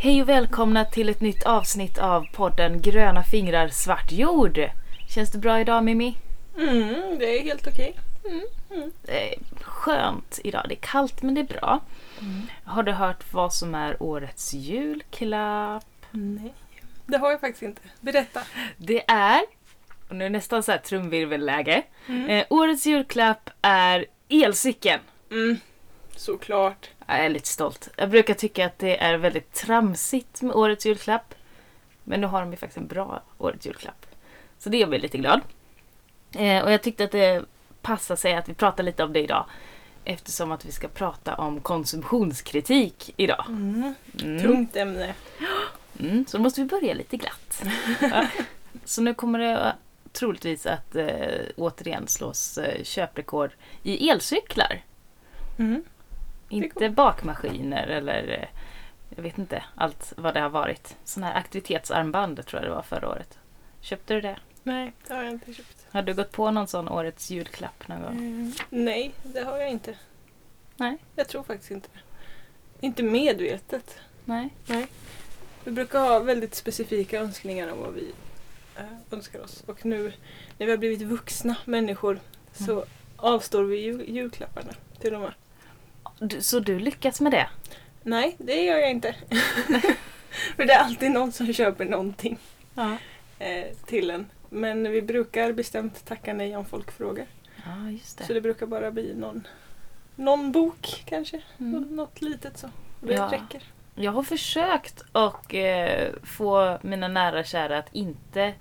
Hej och välkomna till ett nytt avsnitt av podden Gröna fingrar svart jord. Känns det bra idag Mimmi? Mm, det är helt okej. Det är skönt idag. Det är kallt men det är bra. Har du hört vad som är årets julklapp? Nej, det har jag faktiskt inte. Berätta. Det är, och nu är det nästan så här trumvirvelläge. Eh, årets julklapp är elcykeln. Mm, såklart. Jag är lite stolt. Jag brukar tycka att det är väldigt tramsigt med årets julklapp. Men nu har de ju faktiskt en bra årets julklapp. Så det gör mig lite glad. Eh, och jag tyckte att det passar sig att vi pratar lite om det idag. Eftersom att vi ska prata om konsumtionskritik idag. Mm. Mm. Tungt ämne. Mm, så då måste vi börja lite glatt. Så nu kommer det troligtvis att eh, återigen slås eh, köprekord i elcyklar. Mm. Inte bakmaskiner eller eh, jag vet inte allt vad det har varit. Sån här aktivitetsarmband tror jag det var förra året. Köpte du det? Nej, det har jag inte köpt. Har du gått på någon sån årets julklapp någon gång? Mm. Nej, det har jag inte. Nej. Jag tror faktiskt inte det. Inte medvetet. Nej. Vi brukar ha väldigt specifika önskningar om vad vi eh, önskar oss. Och nu när vi har blivit vuxna människor så avstår vi jul- julklapparna till de här. Du, så du lyckas med det? Nej, det gör jag inte. För det är alltid någon som köper någonting. Ja. eh, till en. Men vi brukar bestämt tacka nej om folk frågar. Ja, just Så det. det brukar bara bli någon, någon bok kanske. Mm. Nå- Något litet så. Det Ja. räcker. Jag har försökt att eh, få mina nära och kära att inte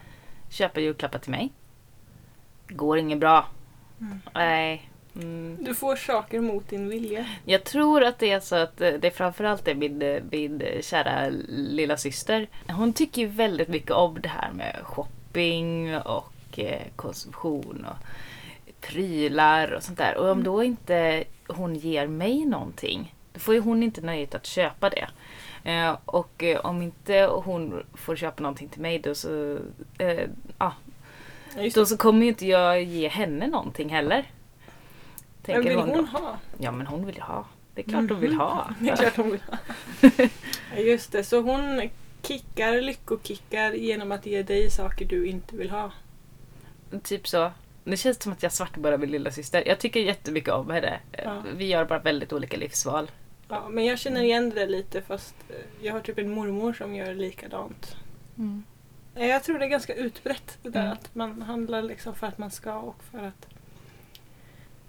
köpa julklappar till mig. Går inget bra. Mm. Nej. Mm. Du får saker mot din vilja. Jag tror att det är så att eh, det framförallt är min, eh, min eh, kära lilla syster. Hon tycker ju väldigt mycket om det här med shopping och konsumtion och prylar och sånt där. Och om Mm. då inte hon ger mig någonting, då får ju hon inte nöjet att köpa det. Och om inte hon får köpa någonting till mig då så, eh, ja, då så kommer ju inte jag ge henne någonting heller. Men Tänker vill hon hon ha? Ja men hon vill ha. Det är klart hon vill ha. Det är klart hon vill ha. Just det, så hon kickar, lyckokickar genom att ge dig saker du inte vill ha. Typ så. Det känns som att jag svartmålar min lilla syster. Jag tycker jättemycket om henne. Ja. Vi gör bara väldigt olika livsval. Ja, men jag känner igen det lite fast eh, jag har typ en mormor som gör likadant. Eh, Jag tror det är ganska utbrett det där Mm. att man handlar liksom för att man ska och för att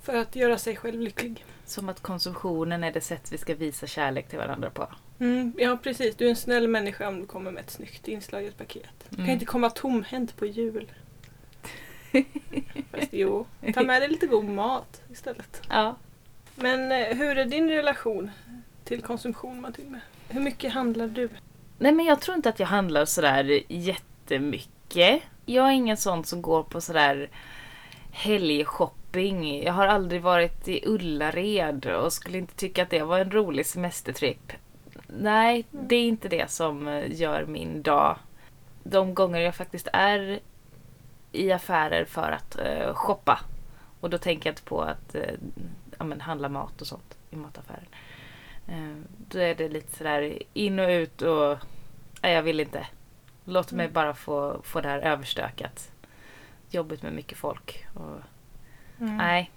för att göra sig själv lycklig. Som att konsumtionen är det sätt vi ska visa kärlek till varandra på. Mm, ja precis, du är en snäll människa om du kommer med ett snyggt inslaget paket. Du kan Mm. inte komma tomhänt på jul. Fast jo, ta med dig lite god mat istället. Ja. Men eh, hur är din relation till konsumtion Matilda? Hur mycket handlar du? Nej men jag tror inte att jag handlar sådär jättemycket. Jag är ingen sån som går på sådär helgshopping. Jag har aldrig varit i Ullared och skulle inte tycka att det var en rolig semestertripp. Nej, det är inte det som eh, gör min dag. De gånger jag faktiskt är i affärer för att eh, shoppa. Och då tänker jag inte på att eh, ja, men handla mat och sånt i mataffären. Eh, då är det lite sådär in och ut och nej, jag vill inte. Låt mig Mm. bara få, få det här överstökat. Jobbigt med mycket folk. Och, Nej.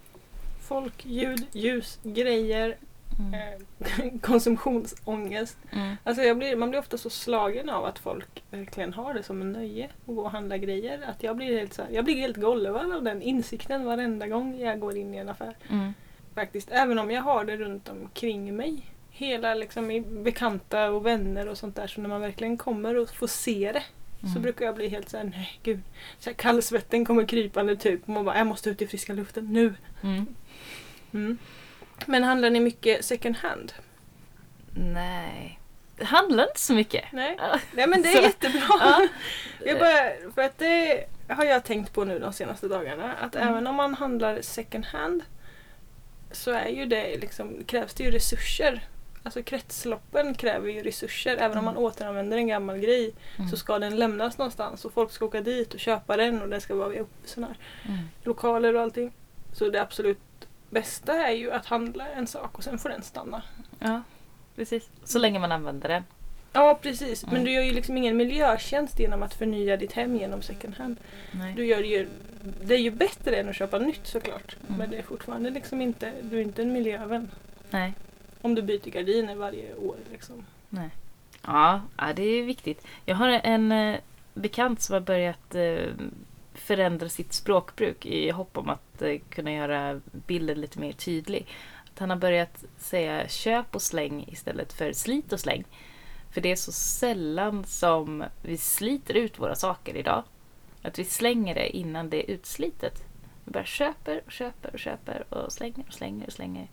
Folk, ljud, ljus, grejer, Mm. eh, konsumtionsångest. Mm. Alltså jag blir, man blir ofta så slagen av att folk verkligen har det som en nöje att gå och handla grejer. Att jag blir helt, så här, jag blir helt golvad av den insikten varenda gång jag går in i en affär. Mm. Faktiskt, även om jag har det runt omkring mig. Hela liksom bekanta och vänner och sånt där. Så när man verkligen kommer och får se det. Så Mm. brukar jag bli helt såhär, nej gud. Så här, kallsvetten kommer krypande typ. Och man bara, jag måste ut i friska luften nu. Mm. Mm. Men handlar ni mycket second hand? Nej. Det handlar inte så mycket. Nej. Ja. Nej men det är Så- jättebra. Ja. Jag bara, för att det har jag tänkt på nu de senaste dagarna. Att Mm. även om man handlar second hand så är ju det liksom, krävs det ju resurser. Alltså kretsloppen kräver ju resurser. Även om man återanvänder en gammal grej Mm. så ska den lämnas någonstans och folk ska åka dit och köpa den och det ska vara upp såna här Mm. lokaler och allting. Så det absolut bästa är ju att handla en sak och sen får den stanna. Ja, precis. Så länge man använder den. Ja, precis. Men Mm. du gör ju liksom ingen miljötjänst genom att förnya ditt hem genom second hand. Nej. Du gör ju, det är ju bättre än att köpa nytt såklart. Mm. Men det är fortfarande liksom inte, du är inte en miljövän. Nej. Om du byter gardiner varje år liksom. Ja, ja, det är viktigt. Jag har en eh, bekant som har börjat eh, förändra sitt språkbruk i hopp om att eh, kunna göra bilden lite mer tydlig. Att han har börjat säga köp och släng istället för slit och släng. För det är så sällan som vi sliter ut våra saker idag. Att vi slänger det innan det är utslitet. Vi bara köper och köper och köper och slänger och slänger och slänger.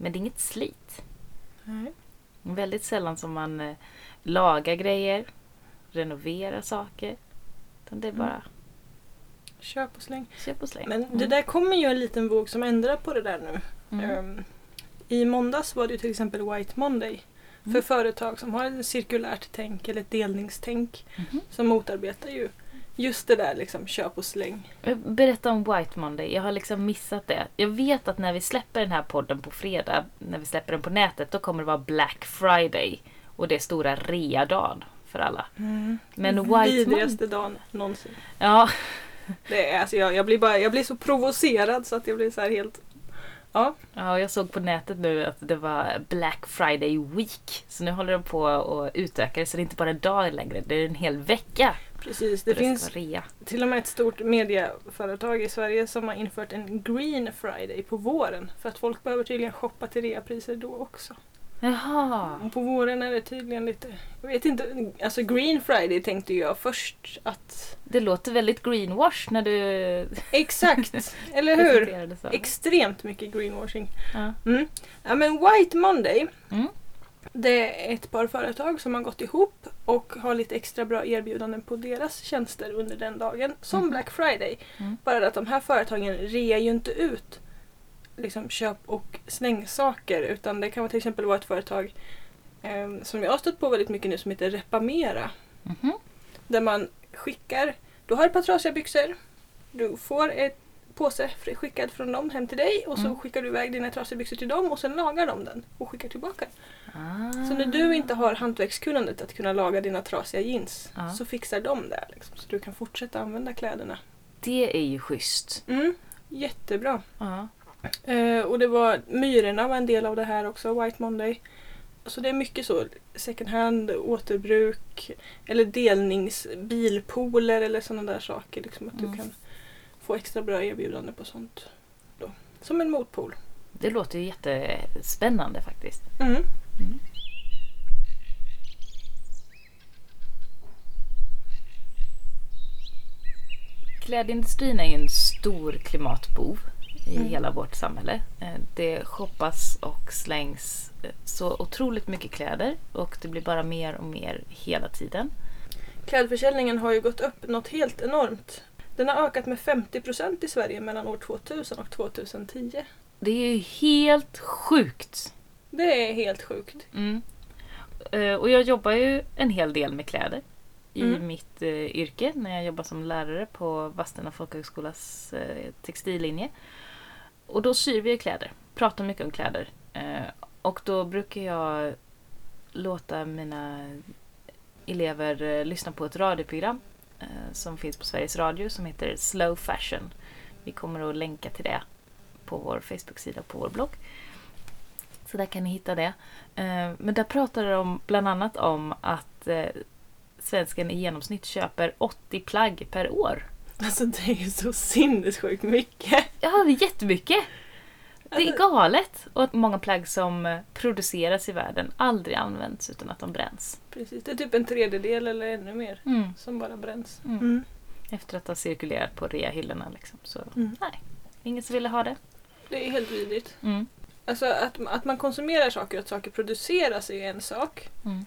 Men det är inget slit. Nej. Väldigt sällan som man eh, lagar grejer, renoverar saker. Utan det är Mm. bara Köp och släng. köp och släng. Men Mm. det där kommer ju en liten våg som ändrar på det där nu. Mm. Ehm, I måndags var det ju till exempel White Monday. För Mm. företag som har ett cirkulärt tänk eller ett delningstänk Mhm. som motarbetar ju just det där liksom köp och släng. Eh, Berätta om White Monday. Jag har liksom missat det. Jag vet att när vi släpper den här podden på fredag, när vi släpper den på nätet, då kommer det vara Black Friday. Och det är stora readagen för alla. Men White Monday... Vidrigaste dagen någonsin. Ja, Det är, alltså jag, jag, blir bara, jag blir så provocerad så att jag blir så här helt... Ja, ja, jag såg på nätet nu att det var Black Friday Week. Så nu håller de på att utöka det, så det är inte bara en dag längre, det är en hel vecka. Precis. Det finns rea. till och med ett stort mediaföretag i Sverige som har infört en Green Friday på våren. För att folk behöver tydligen shoppa till reapriser då också. Jaha. Och på våren är det tydligen lite... Jag vet inte, alltså Green Friday tänkte jag först att... Det låter väldigt greenwash när du Exakt! eller hur? Extremt mycket greenwashing. Ja. Mm. Ja men White Monday Mm. Det är ett par företag som har gått ihop och har lite extra bra erbjudanden på deras tjänster under den dagen. Som Mhm. Black Friday. Mm. Bara att de här företagen rear ju inte ut liksom köp och slängsaker utan det kan vara till exempel vara ett företag eh, som jag har stött på väldigt mycket nu som heter Repamera. Mhm. Där man skickar, du har ett par trasiga byxor, du får ett påse skickad från dem hem till dig och så Mm. skickar du iväg dina trasiga byxor till dem och sen lagar de den och skickar tillbaka. Ah. Så när du inte har hantverkskunnandet att kunna laga dina trasiga jeans Ja. så fixar de det. Liksom, så du kan fortsätta använda kläderna. Det är ju schysst. Mm, jättebra. Ja. Eh, och det var Myrorna var en del av det här också, White Monday. Så det är mycket så second hand, återbruk eller delningsbilpooler eller sådana där saker. Liksom, att Mm. du kan få extra bra erbjudande på sånt. Då. Som en motpol. Det låter ju jättespännande faktiskt. Mm. Klädindustrin är ju en stor klimatbov i Mm. hela vårt samhälle. Eh, Det shoppas och slängs eh, så otroligt mycket kläder och det blir bara mer och mer hela tiden. Klädförsäljningen har ju gått upp något helt enormt. Den har ökat med 50% i Sverige mellan år 2000 och 2010. Det är ju helt sjukt! Det är helt sjukt. Mm. Eh, Och jag jobbar ju en hel del med kläder i Mm. mitt eh, yrke när jag jobbar som lärare på Vadstena folkhögskolas eh, textillinje. Och då syr vi kläder, pratar mycket om kläder. Och då brukar jag låta mina elever lyssna på ett radioprogram som finns på Sveriges Radio som heter Slow Fashion. Vi kommer att länka till det på vår Facebook-sida och på vår blogg. Så där kan ni hitta det. Eh, Men där pratar de bland annat om att eh, svensken i genomsnitt köper 80 plagg per år. Alltså det är ju så sinnessjukt mycket. Ja, det är jättemycket! Det är galet! Och att många plagg som eh, produceras i världen aldrig används utan att de bränns. Precis, det är typ en tredjedel eller ännu mer som bara bränns. Mm. Mm. Efter att ha cirkulerat på reahyllorna liksom. Så Mm. nej, ingen som ville ha det. Det är helt vidrigt. Mm. Alltså att, att man konsumerar saker och att saker produceras är en sak. Mm.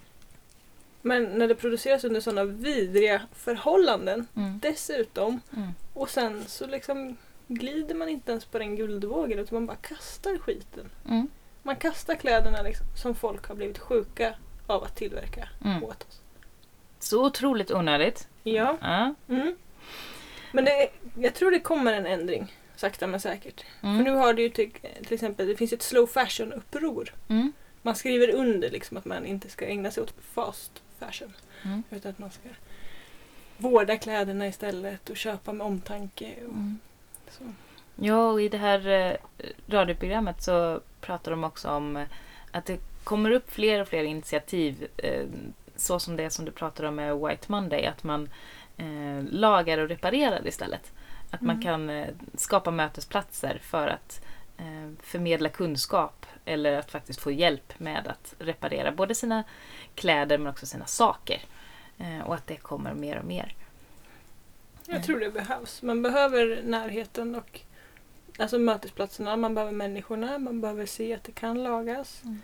Men när det produceras under sådana vidriga förhållanden Mm. dessutom Mm. och sen så liksom glider man inte ens på den guldvågen utan man bara kastar skiten. Mm. Man kastar kläderna liksom, som folk har blivit sjuka av att tillverka Mm. åt oss. Så otroligt onödigt. Ja. Ja. Mm. Men det, jag tror det kommer en ändring sakta men säkert. Mm. För nu har det ju till, till exempel, det finns ett slow fashion uppror. Mm. man skriver under liksom att man inte ska ägna sig åt fast fashion. Mm. Utan att man ska vårda kläderna istället och köpa med omtanke. Och. Så. Ja, och i det här eh, radioprogrammet så pratar de också om eh, att det kommer upp fler och fler initiativ. Eh, så som det som du pratade om med White Monday, att man lagar och reparerar istället. Att man Mm. kan skapa mötesplatser för att förmedla kunskap eller att faktiskt få hjälp med att reparera både sina kläder men också sina saker. Och att det kommer mer och mer. Jag tror det behövs. Man behöver närheten och alltså mötesplatserna, man behöver människorna, man behöver se att det kan lagas. Mm.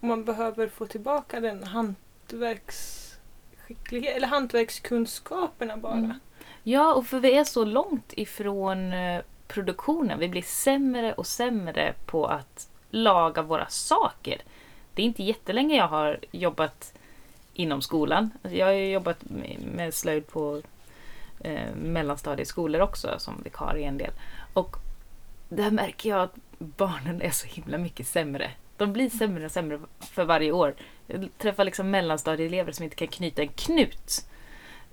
Och man behöver få tillbaka den hantverksskicklighet, eller hantverkskunskaperna bara. Mm. Ja, och för vi är så långt ifrån eh, produktionen. Vi blir sämre och sämre på att laga våra saker. Det är inte jättelänge jag har jobbat inom skolan. Alltså, Jag har jobbat med slöjd på eh, mellanstadieskolor också som vikarie en del. Och där märker jag att barnen är så himla mycket sämre. De blir sämre och sämre för varje år. Jag träffar liksom mellanstadieelever som inte kan knyta en knut.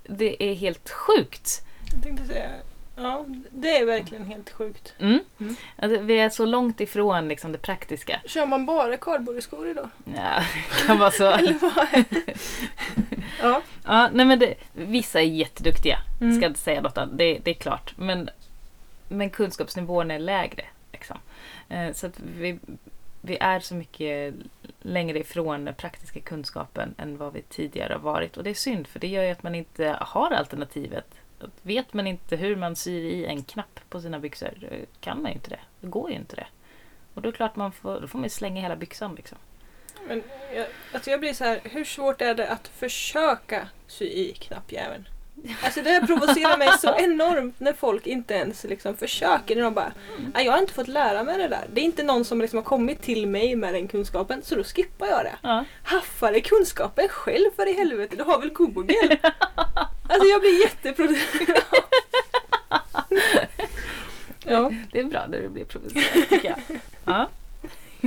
Det är helt sjukt. Jag tänkte säga, ja det är verkligen helt sjukt. Mm. Mm. Alltså, vi är så långt ifrån liksom, det praktiska. Kör man bara kardborreskor idag? Ja, det kan vara så. Ja. Ja, nej, men det, vissa är jätteduktiga. Mm. Ska inte säga något annat. Det, det är klart. Men, men kunskapsnivån är lägre. Liksom. Eh, så att vi, vi är så mycket längre ifrån den praktiska kunskapen än vad vi tidigare har varit. Och det är synd för det gör ju att man inte har alternativet. Vet man inte hur man syr i en knapp på sina byxor eh, kan man ju inte det. Det går ju inte det. Och då är det klart man får, då får man slänga hela byxan liksom. Men jag, alltså jag blir så här, hur svårt är det att försöka sy i knappjäveln? Alltså det här provocerar mig så enormt när folk inte ens liksom försöker. När de bara, "Nej, jag har inte fått lära mig det där. Det är inte någon som liksom har kommit till mig med den kunskapen så då skippar jag det. Ja. Dig kunskapen själv för i helvete, du har väl Google? Alltså jag blir jätteproducerad. ja. Det är bra när du blir provocerad tycker jag. Ja.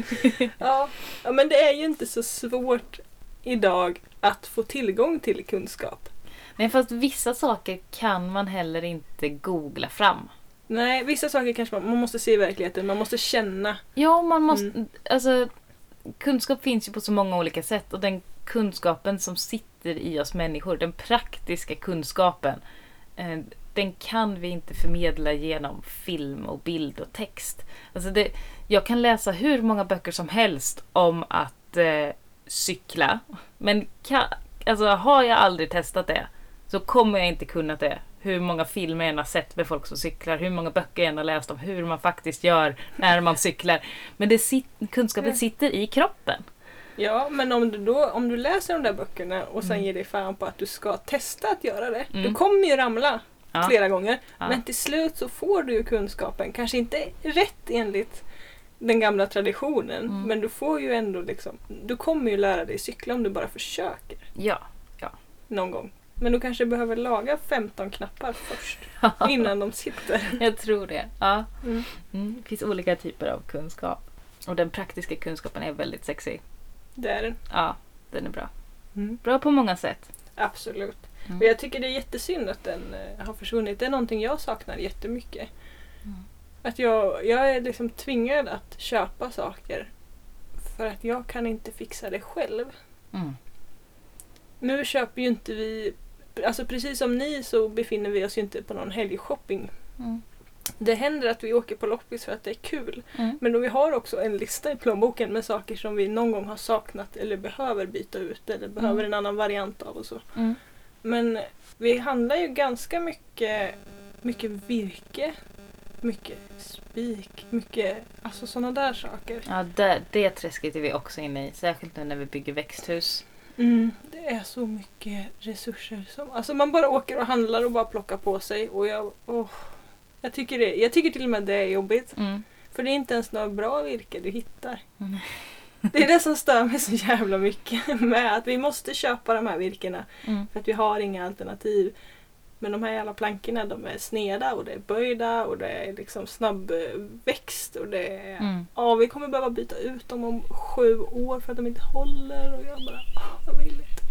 Ja, ja, men det är ju inte så svårt idag att få tillgång till kunskap. Nej, fast vissa saker kan man heller inte googla fram. Nej, vissa saker kanske man, man måste se i verkligheten, man måste känna. Ja, man måste... Mm. Alltså, kunskap finns ju på så många olika sätt och den kunskapen som sitter i oss människor, den praktiska kunskapen, eh, den kan vi inte förmedla genom film och bild och text. Alltså det, jag kan läsa hur många böcker som helst om att eh, cykla, men kan, alltså, har jag aldrig testat det så kommer jag inte kunna det. Hur många filmer jag än har sett med folk som cyklar, hur många böcker jag än har läst om hur man faktiskt gör när man cyklar. Men det sit, kunskapen Mm. sitter i kroppen. Ja, men om du, då, om du läser de där böckerna och sen ger dig fan på att du ska testa att göra det. Mm. Du kommer ju ramla Ja. flera gånger. Ja. Men till slut så får du ju kunskapen. Kanske inte rätt enligt den gamla traditionen. Mm. Men du får ju ändå liksom, du kommer ju lära dig cykla om du bara försöker Ja. någon gång. Men du kanske behöver laga 15 knappar först innan de sitter. Jag tror det. Ja. Mm. Mm. Det finns olika typer av kunskap. Och den praktiska kunskapen är väldigt sexig. Det är den. Ja, den är bra. Mm. Bra på många sätt. Absolut. Mm. Och jag tycker det är jättesynd att den eh, har försvunnit. Det är någonting jag saknar jättemycket. Mm. Att jag, jag är liksom tvingad att köpa saker för att jag kan inte fixa det själv. Mm. Nu köper ju inte vi, alltså precis som ni så befinner vi oss ju inte på någon helgshopping. Mm. Det händer att vi åker på loppis för att det är kul. Mm. Men vi har också en lista i plånboken med saker som vi någon gång har saknat eller behöver byta ut eller behöver en annan variant av och så. Men vi handlar ju ganska mycket, mycket virke, mycket spik, mycket alltså sådana där saker. Ja, det, det träsket är vi också inne i. Särskilt nu när vi bygger växthus. Mm, det är så mycket resurser. Som, alltså man bara åker och handlar och bara plockar på sig. Och jag, åh, jag, tycker det, jag tycker till och med det är jobbigt. Mm. För det är inte ens några bra virke du hittar. Mm. Det är det som stör mig så jävla mycket med att vi måste köpa de här virkena Mm. för att vi har inga alternativ. Men de här jävla plankorna de är sneda och det är böjda och det är liksom snabbväxt och det är... Mm. Ja, vi kommer behöva byta ut dem om sju år för att de inte håller och jag bara, vad vill inte.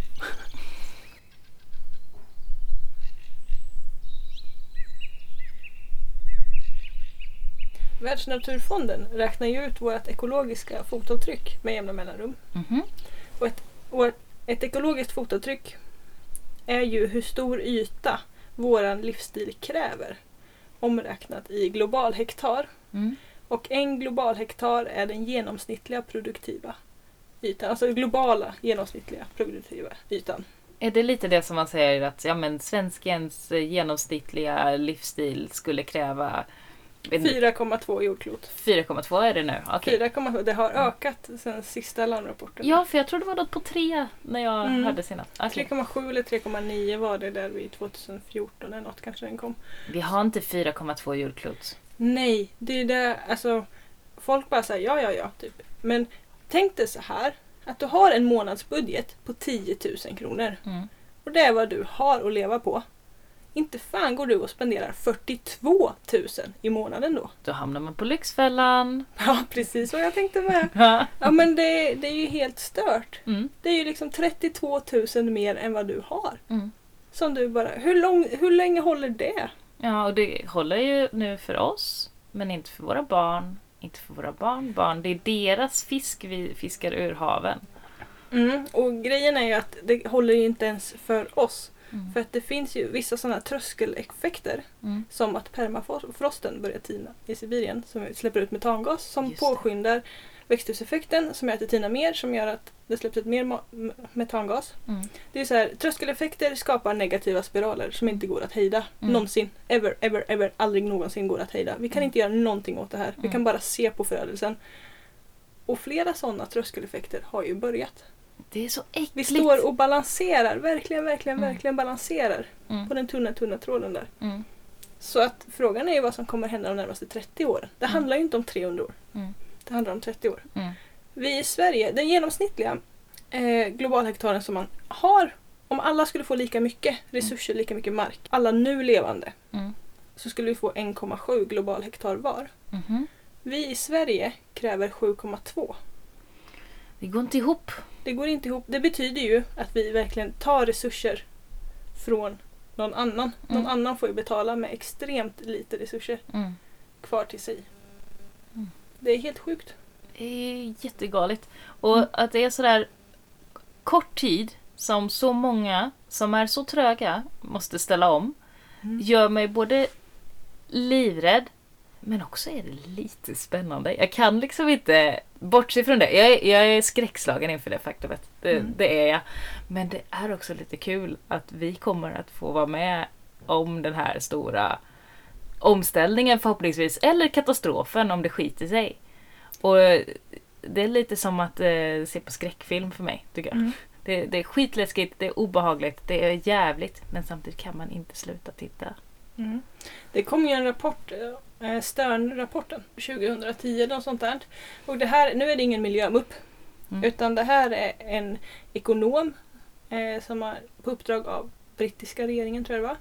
Världsnaturfonden räknar ju ut vårt ekologiska fotavtryck med jämna mellanrum. Mhm. Och ett ekologiskt fotavtryck är ju hur stor yta våran livsstil kräver omräknat i global hektar. Mm. Och en global hektar är den genomsnittliga produktiva ytan, alltså globala genomsnittliga produktiva ytan. Är det lite det som man säger att ja, men svenskens eh, genomsnittliga livsstil skulle kräva 4,2 jordklot. 4,2 är det nu? Okej. 4,2, det har ökat sen sista larmrapporten. Ja, för jag trodde det var något på 3 när jag Mm. hörde senast. Okej. 3,7 eller 3,9 var det där vid 2014 eller något kanske den kom. Vi har inte 4,2 jordklot. Nej, det är det, alltså folk bara säger ja, ja, ja, typ. Men tänk dig så här, att du har en månadsbudget på 10 000 kronor Mm. och det är vad du har att leva på. Inte fan går du och spenderar 42 000 i månaden då. Då hamnar man på Lyxfällan. Ja, precis vad jag tänkte med. Ja. Men det, det är ju helt stört. Mm. Det är ju liksom 32 000 mer än vad du har. Mm. Som du bara, hur, lång, hur länge håller det? Ja, och det håller ju nu för oss, men inte för våra barn, inte för våra barnbarn. Det är deras fisk vi fiskar ur haven. Mm, och grejen är ju att det håller ju inte ens för oss. Mm. För att det finns ju vissa sådana tröskeleffekter Mm. som att permafrosten börjar tina i Sibirien som släpper ut metangas som Just det. påskyndar växthuseffekten som gör att det tinar mer som gör att det släpps ut mer metangas. Mm. Det är så här, tröskeleffekter skapar negativa spiraler som inte går att hejda. Mm. Någonsin. Ever, ever, ever. Aldrig någonsin går att hejda. Vi kan Mm. inte göra någonting åt det här. Vi Mm. kan bara se på förödelsen. Och flera sådana tröskeleffekter har ju börjat. Det är så Vi äckligt. står och balanserar, verkligen, verkligen, Mm. verkligen balanserar Mm. på den tunna, tunna tråden där. Mm. Så att frågan är ju vad som kommer hända de närmaste 30 åren. Det Mm. handlar ju inte om 300 år. Mm. Det handlar om 30 år. Mm. Vi i Sverige, den genomsnittliga eh, globalhektaren som man har, om alla skulle få lika mycket resurser, lika mycket mark, alla nu levande, så skulle vi få 1,7 globalhektar var. Mhm. Vi i Sverige kräver 7,2. Det går inte ihop. Det går inte ihop. Det betyder ju att vi verkligen tar resurser från någon annan. Någon Mm. annan får ju betala med extremt lite resurser Mm. kvar till sig. Mm. Det är helt sjukt. Det är jättegalet. Och Mm. att det är sådär kort tid som så många som är så tröga måste ställa om Mm. gör mig både livrädd men också är det lite spännande. Jag kan liksom inte bortse från det. Jag är, jag är skräckslagen inför det faktumet. Det, Mm. det är jag. Men det är också lite kul att vi kommer att få vara med om den här stora omställningen förhoppningsvis. Eller katastrofen om det skiter sig. Och det är lite som att eh, se på skräckfilm för mig, tycker jag. Mm. Det, det är skitläskigt, det är obehagligt, det är jävligt. Men samtidigt kan man inte sluta titta. Mm. Det kom ju en rapport, eh, Stern-rapporten 2010 eller något sånt där. Och det här, nu är det ingen miljömupp Mm. utan det här är en ekonom eh, som har på uppdrag av brittiska regeringen tror jag det var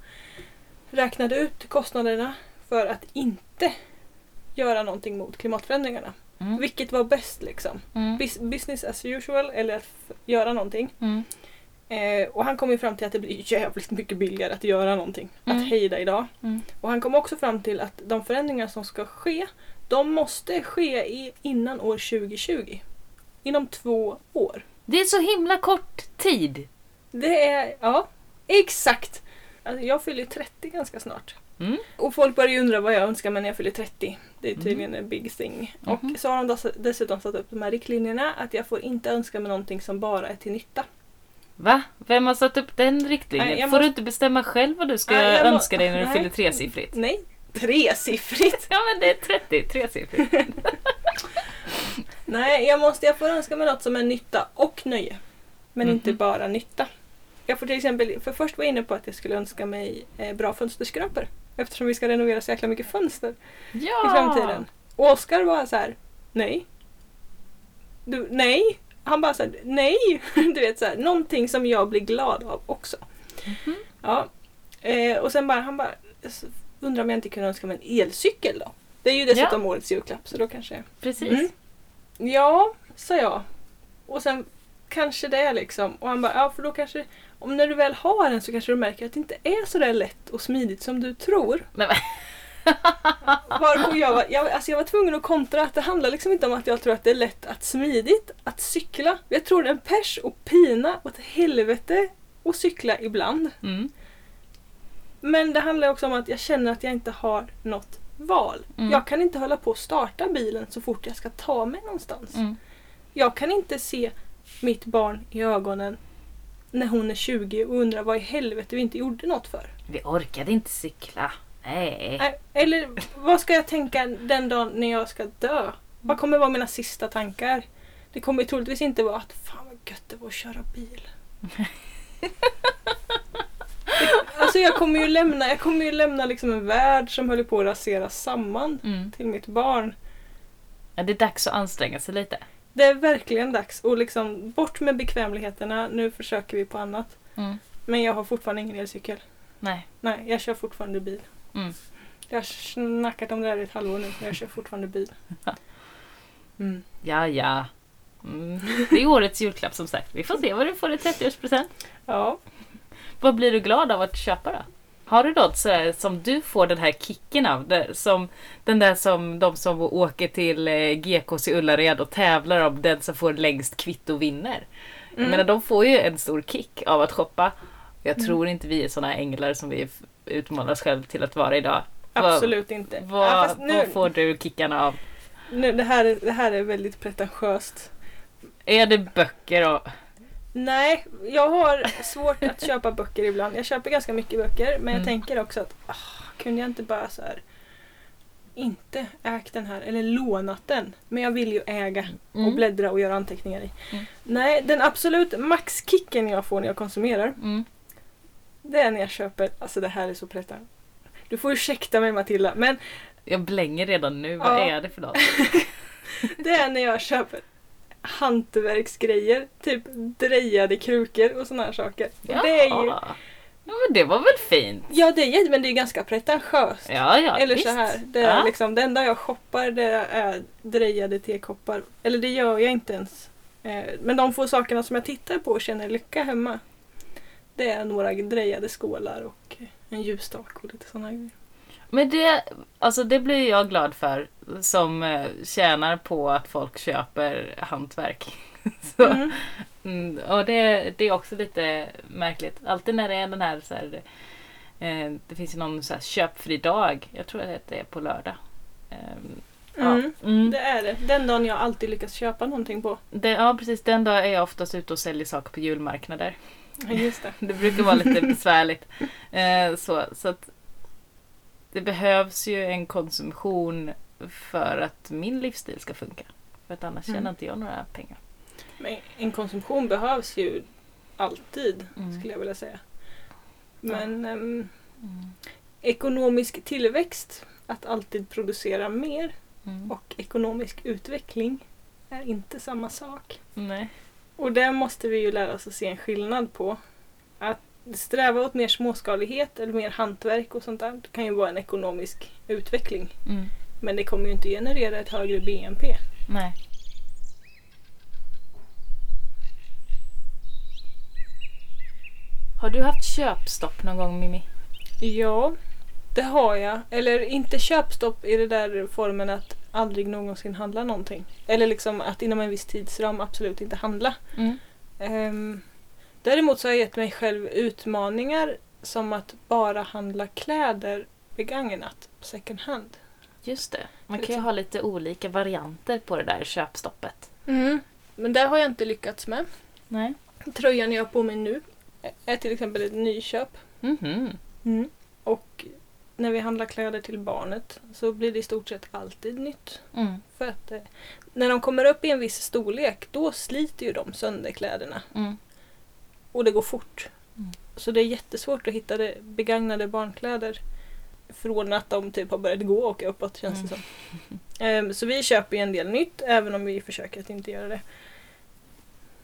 räknade ut kostnaderna för att inte göra någonting mot klimatförändringarna. Mm. Vilket var bäst liksom? Mm. Bus- Business as usual eller att göra någonting. Mm. Eh, och han kom ju fram till att det blir jävligt mycket billigare att göra någonting. Mm. Att hejda idag. Mm. Och han kom också fram till att de förändringar som ska ske, de måste ske i, innan år 2020. Inom två år. Det är så himla kort tid. Det är, ja, exakt! Alltså, jag fyller 30 ganska snart. Mm. Och folk börjar ju undra vad jag önskar mig när jag fyller 30. Det är tydligen en big thing. Mhm. Och så har de dess- dessutom satt upp de här riktlinjerna att jag får inte önska mig någonting som bara är till nytta. Va? Vem har satt upp den riktlinjen? Nej, Får du måste- inte bestämma själv vad du ska Nej, jag må- önska dig när du Nej. fyller tresiffrigt? Nej, tresiffrigt! Ja men det är 30, tresiffrigt. Nej, jag, måste, jag får önska mig något som är nytta och nöje. Men Mhm. inte bara nytta. Jag får till exempel, för först var jag inne på att jag skulle önska mig eh, bra fönsterskrapor. Eftersom vi ska renovera så jäkla mycket fönster Ja! i framtiden. Och Oskar var så här: nej. Du, nej. Han bara så här, nej. Du vet så här, någonting som jag blir glad av också. Mhm. Ja. Eh, och sen bara, han bara, "Så undrar om jag inte kunde önska mig en elcykel då? Det är ju dessutom årets julklapp så då kanske... Precis. Mm. Ja, sa jag. Och sen kanske det liksom. Och han bara, ja för då kanske, om när du väl har den så kanske du märker att det inte är så där lätt och smidigt som du tror. Men, Varpå jag var, jag, alltså jag var tvungen att kontra att det handlar liksom inte om att jag tror att det är lätt att smidigt att cykla. Jag tror det är en pers och pina åt helvete att cykla ibland. mm. Men det handlar också om att jag känner att jag inte har något val. Mm. Jag kan inte hålla på att starta bilen så fort jag ska ta mig någonstans. Mm. Jag kan inte se mitt barn i ögonen när hon är 20 och undra vad i helvete vi inte gjorde något för. Vi orkade inte cykla. Nej. Eller vad ska jag tänka den dagen när jag ska dö? Vad kommer vara mina sista tankar? Det kommer troligtvis inte vara att fan vad gött det var att köra bil. alltså jag kommer ju lämna, jag kommer ju lämna liksom en värld som håller på att raseras samman Mm. till mitt barn. Ja, det är dags att anstränga sig lite. Det är verkligen dags och liksom bort med bekvämligheterna. Nu försöker vi på annat. Mm. Men jag har fortfarande ingen elcykel. Nej. Nej, jag kör fortfarande bil. Mm. Jag har snackat om det här i ett halvår nu, men jag kör fortfarande bil. Mm. Ja, ja. Mm. Det är årets julklapp som sagt. Vi får se vad du får i 30-årspresent. Ja. Vad blir du glad av att köpa då? Har du något sådär som du får den här kicken av? Det, som, den där som de som åker till eh, GKs i Ullared och tävlar om den som får längst kvitto vinner. Jag Mm. menar, de får ju en stor kick av att shoppa. Jag tror inte vi är sådana änglar som vi utmålar oss själva till att vara idag. Vad- Absolut inte. Vad, ja, nu, vad får du kickarna av? nu, det, här, är- det här är väldigt pretentiöst. Är det böcker och... Nej, jag har svårt att köpa böcker ibland. Jag köper ganska mycket böcker men jag Mm. tänker också att ah, kunde jag inte bara så här inte ägt den här eller lånat den. Men jag vill ju äga och Mm. bläddra och göra anteckningar i. Mm. Nej, den absolut maxkicken jag får när jag konsumerar Det är när jag köper, alltså det här är så pretentiöst. Du får ursäkta mig Matilda, men Jag blänger redan nu. Vad Ja. är det för något? det är när jag köper hantverksgrejer. Typ drejade krukor och såna här saker. Och det är ju. Ja, men det var väl fint? ja det är men det är ganska pretentiöst. Ja, ja, Eller visst. så här, det, är Ja. liksom, det enda jag shoppar det är drejade tekoppar. Eller det gör jag inte ens. Eh, Men de få sakerna som jag tittar på och känner lycka hemma. Det är några drejade skålar och en ljusstak och lite sådana grejer. Men det, alltså det blir jag glad för som eh, tjänar på att folk köper hantverk. Så, Mm. mm, och det, det är också lite märkligt. Alltid när det är den här, så här eh, det finns ju någon så här köpfri dag. Jag tror att det är på lördag. Mm. ja. Mm. Det är det. Den dagen jag alltid lyckas köpa någonting på. Det, ja precis, den dag är jag oftast ute och säljer saker på julmarknader. Ja, Just det. Det brukar vara lite besvärligt. Eh, så, så att det behövs ju en konsumtion för att min livsstil ska funka. För att annars tjänar Mm. inte jag några pengar. Men en konsumtion behövs ju alltid, Mm. skulle jag vilja säga. Men ehm, Mm. ekonomisk tillväxt, att alltid producera mer Mm. och ekonomisk utveckling är inte samma sak. Nej. Och där måste vi ju lära oss att se en skillnad på. Att sträva åt mer småskalighet eller mer hantverk och sånt där det kan ju vara en ekonomisk utveckling. Mm. Men det kommer ju inte generera ett högre BNP. Nej. Har du haft köpstopp någon gång Mimmi? Ja, det har jag. Eller inte köpstopp i det där formen att aldrig någonsin handla någonting. Eller liksom att inom en viss tidsram absolut inte handla. Mm. Ehm, däremot så har jag gett mig själv utmaningar som att bara handla kläder begagnat second hand. Just det. Man kan ju ha lite olika varianter på det där köpstoppet. Men det har jag inte lyckats med. Nej. Tröjan jag har på mig nu är till exempel ett nyköp. Mhm. Och när vi handlar kläder till barnet så blir det i stort sett alltid nytt. Mm. För att eh, när de kommer upp i en viss storlek då sliter ju de sönder kläderna. Mm. Och det går fort. Mm. Så det är jättesvårt att hitta det begagnade barnkläder. Från att de typ har börjat gå och uppåt känns det Mm. som. Ehm, så vi köper ju en del nytt även om vi försöker att inte göra det.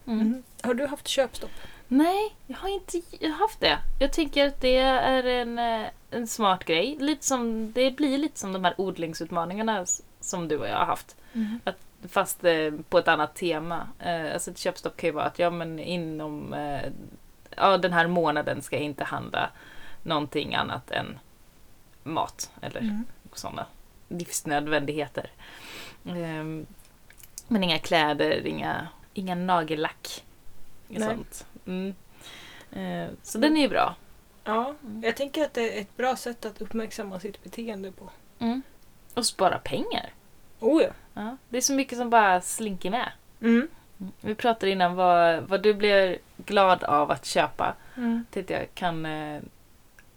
Mm. Har du haft köpstopp? Nej, jag har inte haft det. Jag tycker att det är en, eh, en smart grej. Lite som, det blir lite som de här odlingsutmaningarna som du och jag har haft. Att, fast eh, på ett annat tema. Eh, alltså ett köpstopp kan ju vara att ja, men inom eh, ja, den här månaden ska jag inte handla någonting annat än mat eller Mm. sådana livsnödvändigheter. Ehm, men inga kläder, inga, inga nagellack. Nej. Sånt. Mm. Eh, så den är ju bra. Ja, jag tänker att det är ett bra sätt att uppmärksamma sitt beteende på. Mm. Och spara pengar. Oh ja. Ja, det är så mycket som bara slinker med. Mm. Vi pratade innan vad, vad du blir glad av att köpa. Mm. Tänkte jag kan eh,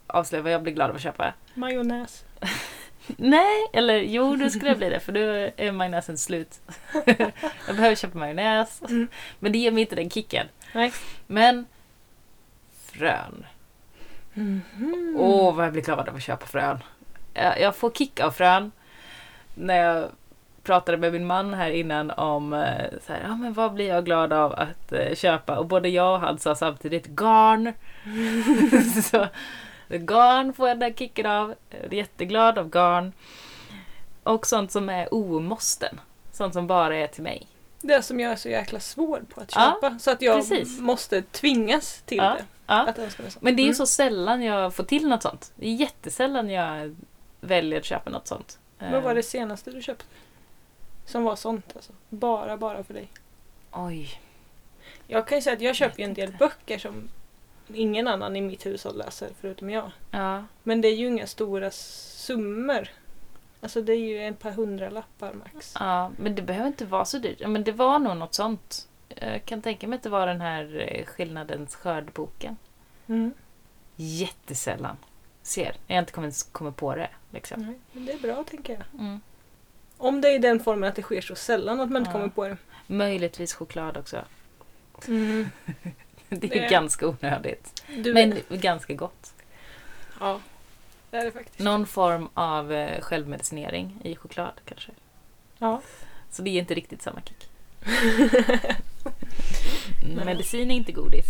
avslöja vad jag blir glad av att köpa. Majonnäs. Nej, eller jo, du skulle bli det för nu är majonnäsen slut. jag behöver köpa majonnäs. Mm. Men det ger mig inte den kicken. Nej. Men frön. Mhm. Åh, vad jag blir glad av att köpa frön. Jag, jag får kick av frön. När jag pratade med min man här innan om eh, så här, ja, men vad blir jag glad av att eh, köpa. Och både jag och han sa samtidigt garn. så garn får jag den där kicken av. Jag är jätteglad av garn. Och sånt som är omåsten. Sånt som bara är till mig. Det som jag är så jäkla svår på att Ja, köpa. så att jag precis. måste tvingas till Ja, det. ja. Att önska mig. Men det är ju Mm. så sällan jag får till något sånt. Det är jättesällan jag väljer att köpa något sånt. Vad var Eh, det senaste du köpte? Som var sånt alltså. Bara, bara för dig. Oj. Jag kan ju säga att jag köper ju en del inte. böcker som ingen annan i mitt hushåll läser förutom jag. Ja. Men det är ju inga stora summor. Alltså det är ju en par hundralappar max. ja, men det behöver inte vara så dyrt. Men det var nog något sånt. Jag kan tänka mig att det var den här eh, Skillnadens skördboken. Mm. Jättesällan ser. Jag inte kommer, kommer på det. Liksom. Nej, men det är bra tänker jag. Mm. Om det är i den formen att det sker så sällan att man inte Ja. kommer på det. Möjligtvis choklad också. Mm. Det är Det- ganska onödigt. Du, Men ganska gott. Ja, det är det faktiskt. Någon form av eh, självmedicinering i choklad kanske. Ja. Så det är inte riktigt samma kick. Medicin är inte godis.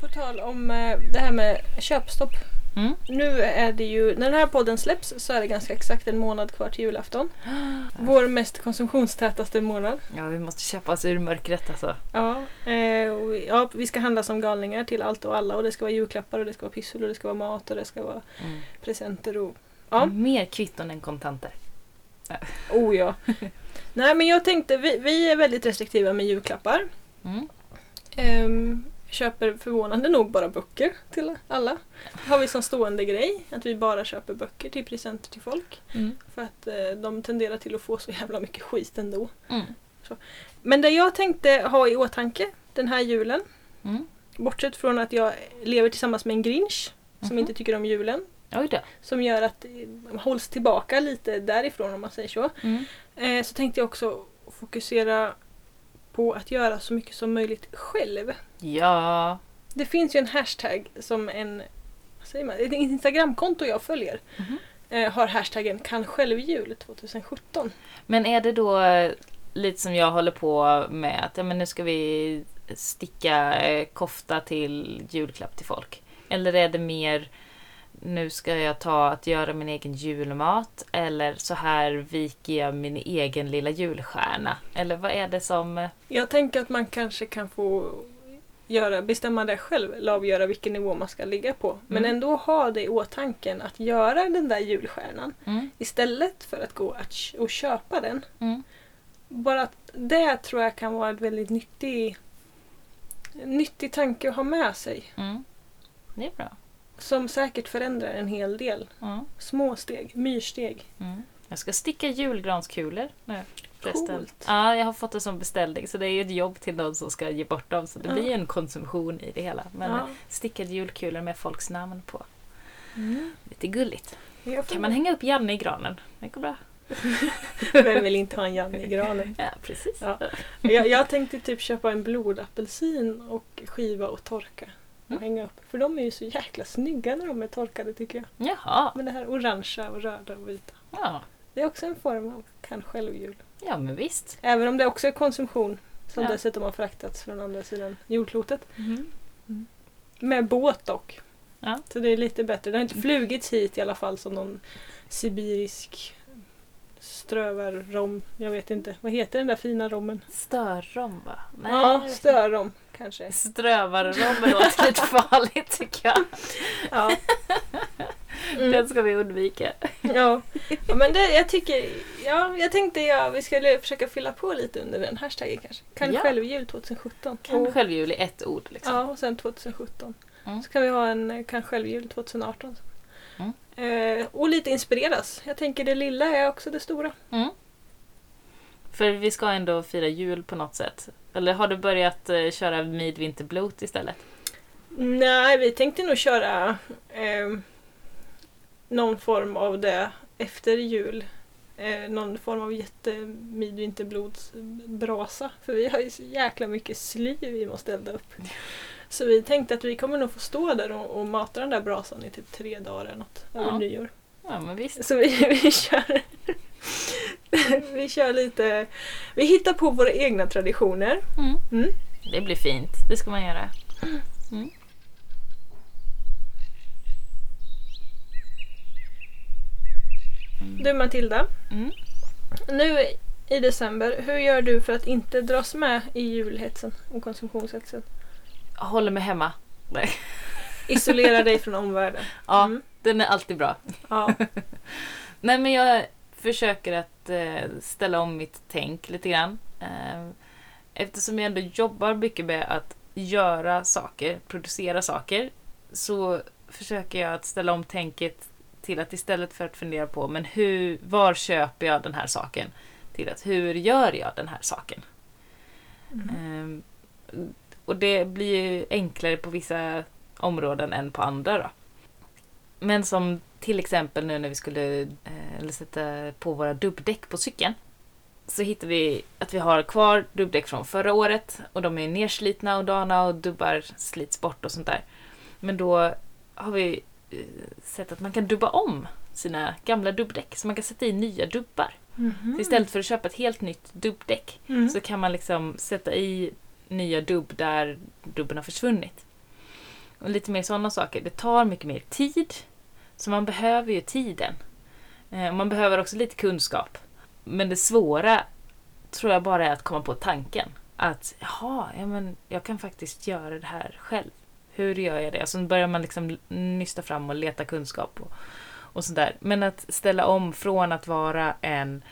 På tal om eh, det här med köpstopp. Mm. Nu är det ju, när den här podden släpps så är det ganska exakt en månad kvar till julafton. Vår mest konsumtionstätaste månad. Ja, vi måste köpa oss ur mörkret alltså. Ja, eh, vi- ja, vi ska handla som galningar till allt och alla och det ska vara julklappar och det ska vara pyssel och det ska vara mat och det ska vara Mm. presenter och ja, Mer kvitton än kontanter. oh ja. Nej men jag tänkte, vi, vi är väldigt restriktiva med julklappar. Mm. Ehm, köper förvånande nog bara böcker till alla. Det har vi som stående grej, att vi bara köper böcker till presenter till folk. Mm. För att eh, de tenderar till att få så jävla mycket skit ändå. Mm. Men det jag tänkte ha i åtanke den här julen, Mm. bortsett från att jag lever tillsammans med en grinch som Mhm. inte tycker om julen, som gör att det hålls tillbaka lite därifrån om man säger så. Mm. Eh, så tänkte jag också fokusera på att göra så mycket som möjligt själv. Ja. Det finns ju en hashtag som en, vad säger man, ett Instagramkonto jag följer Mhm. eh, har hashtaggen kan självjul 2017. Men är det då eh, lite som jag håller på med att ja, men nu ska vi sticka eh, kofta till julklapp till folk? Eller är det mer nu ska jag ta att göra min egen julmat eller så här viker jag min egen lilla julstjärna? Eller vad är det som... eh, Jag tänker att man kanske kan få göra, bestämma det själv, eller avgöra vilken nivå man ska ligga på. Men Mm. ändå ha det i åtanke att göra den där julstjärnan Mm, istället för att gå att, och köpa den. mm, Bara att det tror jag kan vara ett väldigt nyttig, nyttig tanke att ha med sig. mm. Det är bra. Som säkert förändrar en hel del. Mm, Små steg, myrsteg. mm. Jag ska sticka julgranskulor nu. Coolt. Ja, jag har fått det som beställning så det är ju ett jobb till någon som ska ge bort dem. Så det Ja. blir en konsumtion i det hela. Men Ja. stickade julkulor med folks namn på. Mm. Lite gulligt. Kan man hänga upp Janne i granen? Det går bra. Vem vill inte ha en Janne i granen? Ja, precis. Ja. Jag, jag tänkte typ köpa en blodapelsin och skiva och torka. Och Mm. hänga upp. För de är ju så jäkla snygga när de är torkade tycker jag. Jaha. Men det här orangea och röda och vita. Ja. Det är också en form av kan självjul. Ja men visst. Även om det också är konsumtion som Ja. dessutom har fraktats från andra sidan jordklotet. Med båt dock. Ja. Så det är lite bättre. Det har inte flugits hit i alla fall som någon sibirisk strövarrom. Jag vet inte. Vad heter den där fina rommen? Störrom va? Nej. Ja, störrom kanske. Strövarrom låter lite farligt tycker jag. Ja. Mm. Den ska vi undvika. Ja. ja, men det, jag tycker, ja, jag tänkte ja, vi skulle försöka fylla på lite under den hashtaggen kanske. Kan Ja. självjul 2017. Kan och, självjul i ett ord liksom. Ja, och sen 2017. Mm. Så kan vi ha en kan självjul 2018. Mm. Eh, och lite inspireras. Jag tänker det lilla är också det stora. Mm. För vi ska ändå fira jul på något sätt. Eller har du börjat eh, köra midvinterblot istället? Nej, vi tänkte nog köra eh, någon form av det efter jul. Eh, någon form av jättemidvinterblodsbrasa. För vi har ju så jäkla mycket sly vi måste elda upp. Så vi tänkte att vi kommer nog få stå där och, och mata den där brasan i typ tre dagar eller något över Ja. nyår. Ja men visst. Så vi, vi kör Vi kör lite Vi hittar på våra egna traditioner. Mm. Mm. Det blir fint. Det ska man göra. Du Matilda, Mm. nu i december, hur gör du för att inte dras med i julhetsen och konsumtionshetsen? Jag håller mig hemma. Isolera dig från omvärlden. Ja, Mm. Den är alltid bra. Ja. Nej men jag försöker att eh, ställa om mitt tänk lite grann. Eh, eftersom jag ändå jobbar mycket med att göra saker, producera saker, så försöker jag att ställa om tänket till att istället för att fundera på men hur, var köper jag den här saken? Till att hur gör jag den här saken? Mm. Eh, och det blir ju enklare på vissa områden än på andra då. Men som till exempel nu när vi skulle eh, sätta på våra dubbdäck på cykeln. Så hittade vi att vi har kvar dubbdäck från förra året och de är nerslitna och dana och dubbar slits bort och sånt där. Men då har vi eh, sett att man kan dubba om sina gamla dubbdäck så man kan sätta i nya dubbar. Mhm. Så istället för att köpa ett helt nytt dubbdäck Mm. så kan man liksom sätta i nya dubb där dubben har försvunnit. Och lite mer sådana saker. Det tar mycket mer tid. Så man behöver ju tiden. Eh, man behöver också lite kunskap. Men det svåra tror jag bara är att komma på tanken. Att jaha, ja, men jag kan faktiskt göra det här själv. Hur gör jag det? Och så börjar man liksom nysta fram och leta kunskap och, och sådär. Men att ställa om från att vara en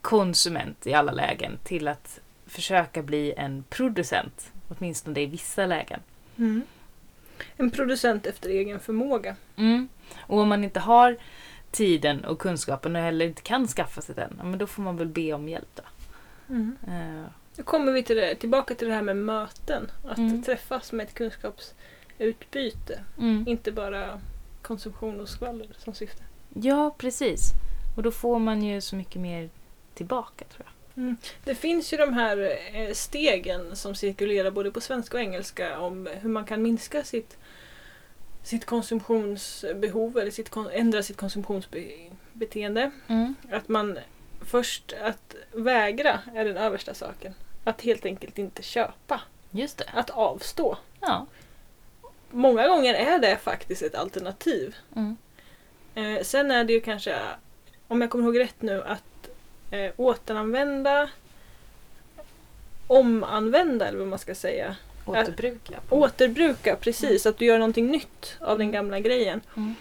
konsument i alla lägen till att försöka bli en producent. Åtminstone i vissa lägen. Mm. En producent efter egen förmåga. Mm. Och om man inte har tiden och kunskapen och heller inte kan skaffa sig den, men då får man väl be om hjälp då. Eh, Nu kommer vi till det, tillbaka till det här med möten. Att Mm. träffas med ett kunskapsutbyte. mm. Inte bara konsumtion och skvaller som syfte. Ja, precis. Och då får man ju så mycket mer tillbaka tror jag. Det finns ju de här eh, stegen som cirkulerar både på svenska och engelska om hur man kan minska sitt, sitt konsumtionsbehov eller sitt, ändra sitt konsumtionsbeteende. Att man först att vägra är den översta saken. Att helt enkelt inte köpa. Just det. Att avstå. Ja. Många gånger är det faktiskt ett alternativ. Mm. Eh, sen är det ju kanske, om jag kommer ihåg rätt nu, att eh, återanvända, omanvända eller vad man ska säga. Återbruka. Återbruka, precis. Att du gör någonting nytt av den gamla grejen. Mm.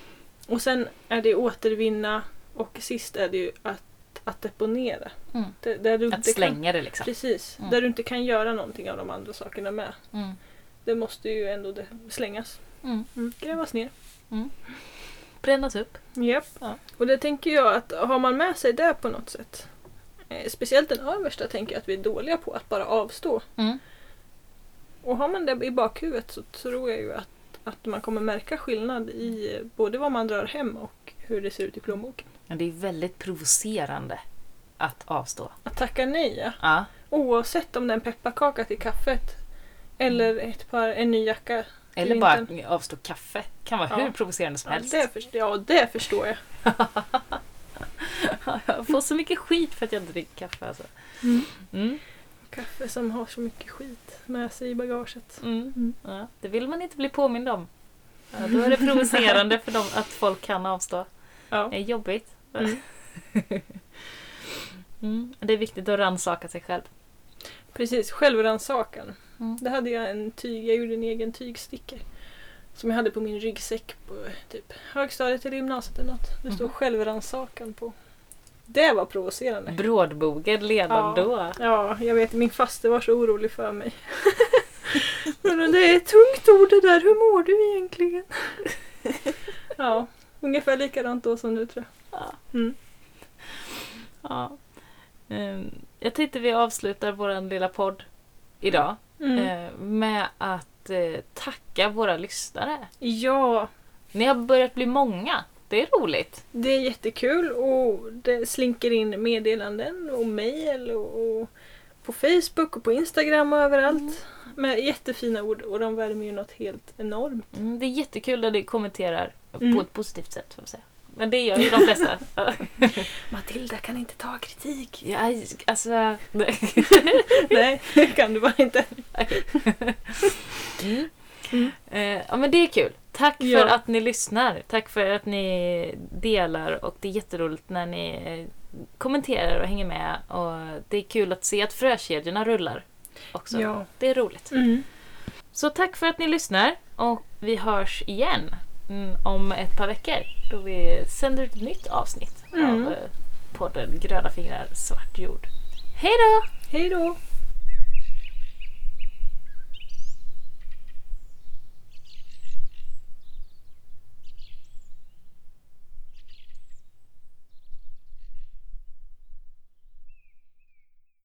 Och sen är det återvinna och sist är det ju att, att deponera. Mm. Det, där du Att slänga det liksom. Kan, precis. Mm. Där du inte kan göra någonting av de andra sakerna med. Mm. Det måste ju ändå slängas. Mm. Mm. Grävas ner. Brännas upp. Japp. Ja. Och det tänker jag att har man med sig det på något sätt. Eh, speciellt den översta tänker jag att vi är dåliga på att bara avstå. Mm. Och har man det i bakhuvudet så tror jag ju att, att man kommer märka skillnad i eh, både vad man drar hem och hur det ser ut i plånboken. Men det är väldigt provocerande att avstå. Att tacka nej ja. Ja. Oavsett om det är en pepparkaka till kaffet eller ett par, en ny jacka. Eller bara avstå kaffe. Kan vara Ja. hur provocerande som Ja helst. det, förstår, ja, det förstår jag. Jag får så mycket skit för att jag inte dricker kaffe alltså. Mm. Mm. Kaffe som har så mycket skit med sig i bagaget. Mm. Mm. Ja, det vill man inte bli påmind om. Ja, då är det provocerande för dem att folk kan avstå. Ja. Det är jobbigt. Mm. Mm. Det är viktigt att rannsaka sig själv. Precis, självrannsakan. Mm. Det hade jag en tyg, jag gjorde en egen tygsticker. Som jag hade på min ryggsäck på typ högstadiet eller gymnasiet eller något. Det står Mhm. självrannsakan på. Det var provocerande. Brådbogad redan Ja. då. Ja, jag vet. Min faste var så orolig för mig. Men det är ett tungt ord det där. Hur mår du egentligen? ja, ungefär likadant då som nu tror jag. Ja. Mm. Ja. Ehm, Jag tänkte vi avslutar vår lilla podd idag Mm. eh, med att eh, tacka våra lyssnare. Ja, Ni har börjat bli många. Det är roligt. det är jättekul och det slinker in meddelanden och mejl och, och på Facebook och på Instagram och överallt. Med jättefina ord och de värmer ju något helt enormt. Mm, Det är jättekul när ni kommenterar Mm. på ett positivt sätt. får man säga. Men det gör ju de flesta. Matilda kan inte ta kritik. Ja, alltså... Nej, det kan du bara inte. Mm. Mm. Eh, ja men det är kul. Tack Ja. för att ni lyssnar. Tack för att ni delar och det är jätteroligt när ni eh, kommenterar och hänger med. Och det är kul att se att frökedjorna rullar också. Ja. Det är roligt. Mm. Så tack för att ni lyssnar och vi hörs igen mm, om ett par veckor då vi sänder ett nytt avsnitt Mm. av eh, podden Gröna fingrar svart jord. Hej då! Hej då!